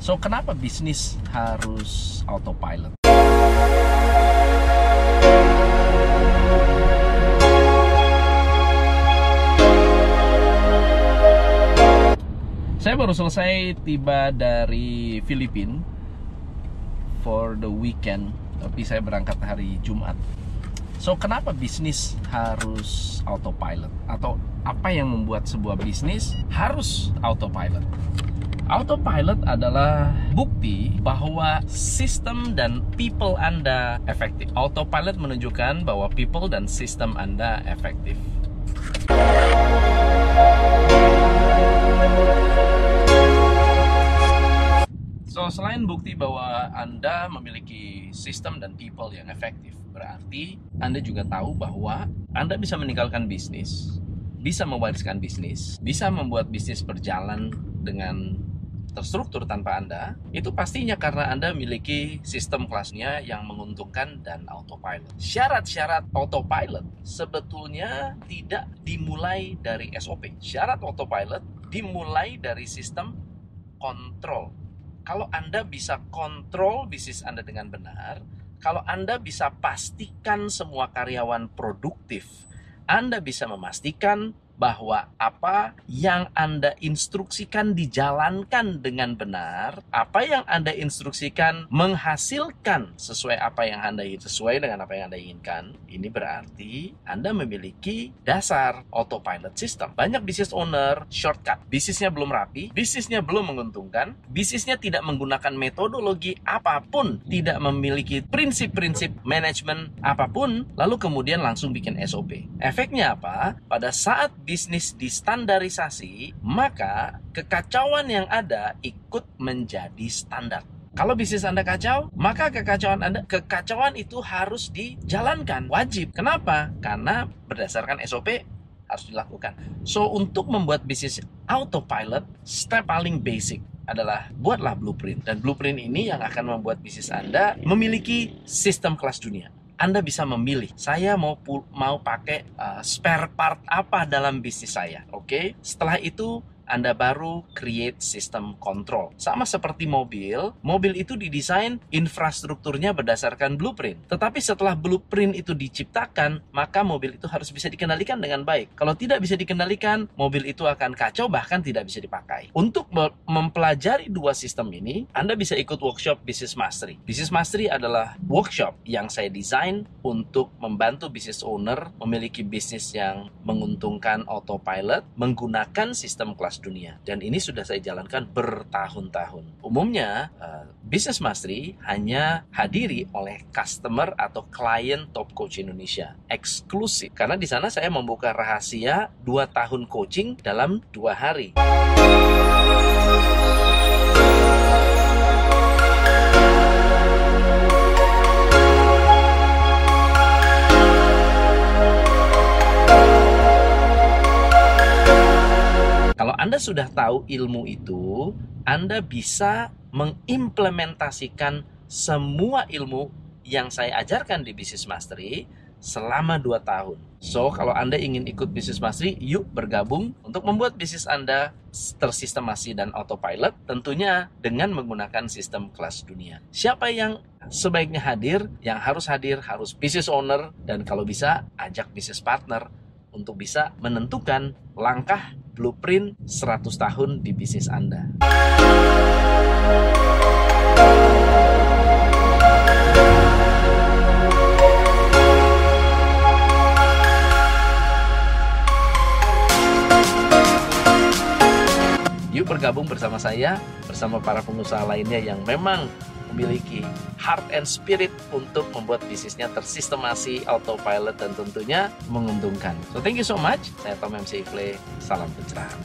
So kenapa bisnis harus autopilot? Saya baru selesai tiba dari Filipina for the weekend, tapi saya berangkat hari Jumat. So kenapa bisnis harus autopilot atau apa yang membuat sebuah bisnis harus autopilot? Autopilot adalah bukti bahwa sistem dan people Anda efektif. Autopilot menunjukkan bahwa people dan sistem Anda efektif. So, selain bukti bahwa Anda memiliki sistem dan people yang efektif, berarti Anda juga tahu bahwa Anda bisa meninggalkan bisnis, bisa mewariskan bisnis, bisa membuat bisnis berjalan dengan terstruktur tanpa Anda, itu pastinya karena Anda memiliki sistem kelasnya yang menguntungkan dan autopilot. Syarat-syarat autopilot sebetulnya tidak dimulai dari SOP. Syarat autopilot dimulai dari sistem kontrol kalau Anda bisa kontrol bisnis Anda dengan benar, kalau Anda bisa pastikan semua karyawan produktif, Anda bisa memastikan bahwa apa yang Anda instruksikan dijalankan dengan benar, apa yang Anda instruksikan menghasilkan sesuai apa yang Anda sesuai dengan apa yang Anda inginkan. Ini berarti Anda memiliki dasar autopilot system. Banyak business owner shortcut, bisnisnya belum rapi, bisnisnya belum menguntungkan, bisnisnya tidak menggunakan metodologi apa pun, tidak memiliki prinsip-prinsip manajemen apa pun, lalu kemudian langsung bikin SOP. Efeknya apa? Pada saat bisnis distandarisasi, maka kekacauan yang ada ikut menjadi standar. Kalau bisnis Anda kacau, maka kekacauan Anda kekacauan itu harus dijalankan, wajib. Kenapa? Karena berdasarkan SOP harus dilakukan. So, untuk membuat bisnis autopilot, step paling basic adalah buatlah blueprint dan blueprint ini yang akan membuat bisnis Anda memiliki sistem kelas dunia. Anda bisa memilih saya mau mau pakai uh, spare part apa dalam bisnis saya. Oke, okay? setelah itu anda baru create sistem kontrol. Sama seperti mobil, mobil itu didesain infrastrukturnya berdasarkan blueprint. Tetapi setelah blueprint itu diciptakan, maka mobil itu harus bisa dikendalikan dengan baik. Kalau tidak bisa dikendalikan, mobil itu akan kacau bahkan tidak bisa dipakai. Untuk mempelajari dua sistem ini, Anda bisa ikut workshop Business Mastery. Business Mastery adalah workshop yang saya desain untuk membantu business owner memiliki bisnis yang menguntungkan autopilot menggunakan sistem kelas dunia dan ini sudah saya jalankan bertahun-tahun. Umumnya uh, Business Mastery hanya hadiri oleh customer atau klien top coach Indonesia eksklusif karena di sana saya membuka rahasia dua tahun coaching dalam dua hari. Anda sudah tahu ilmu itu, Anda bisa mengimplementasikan semua ilmu yang saya ajarkan di Business Mastery selama 2 tahun. So, kalau Anda ingin ikut Business Mastery, yuk bergabung untuk membuat bisnis Anda tersistemasi dan autopilot, tentunya dengan menggunakan sistem kelas dunia. Siapa yang sebaiknya hadir? Yang harus hadir harus business owner dan kalau bisa ajak business partner untuk bisa menentukan langkah blueprint 100 tahun di bisnis Anda. Yuk bergabung bersama saya, bersama para pengusaha lainnya yang memang memiliki heart and spirit untuk membuat bisnisnya tersistemasi, autopilot, dan tentunya menguntungkan. So thank you so much. Saya Tom MC Ifle. Salam pencerahan.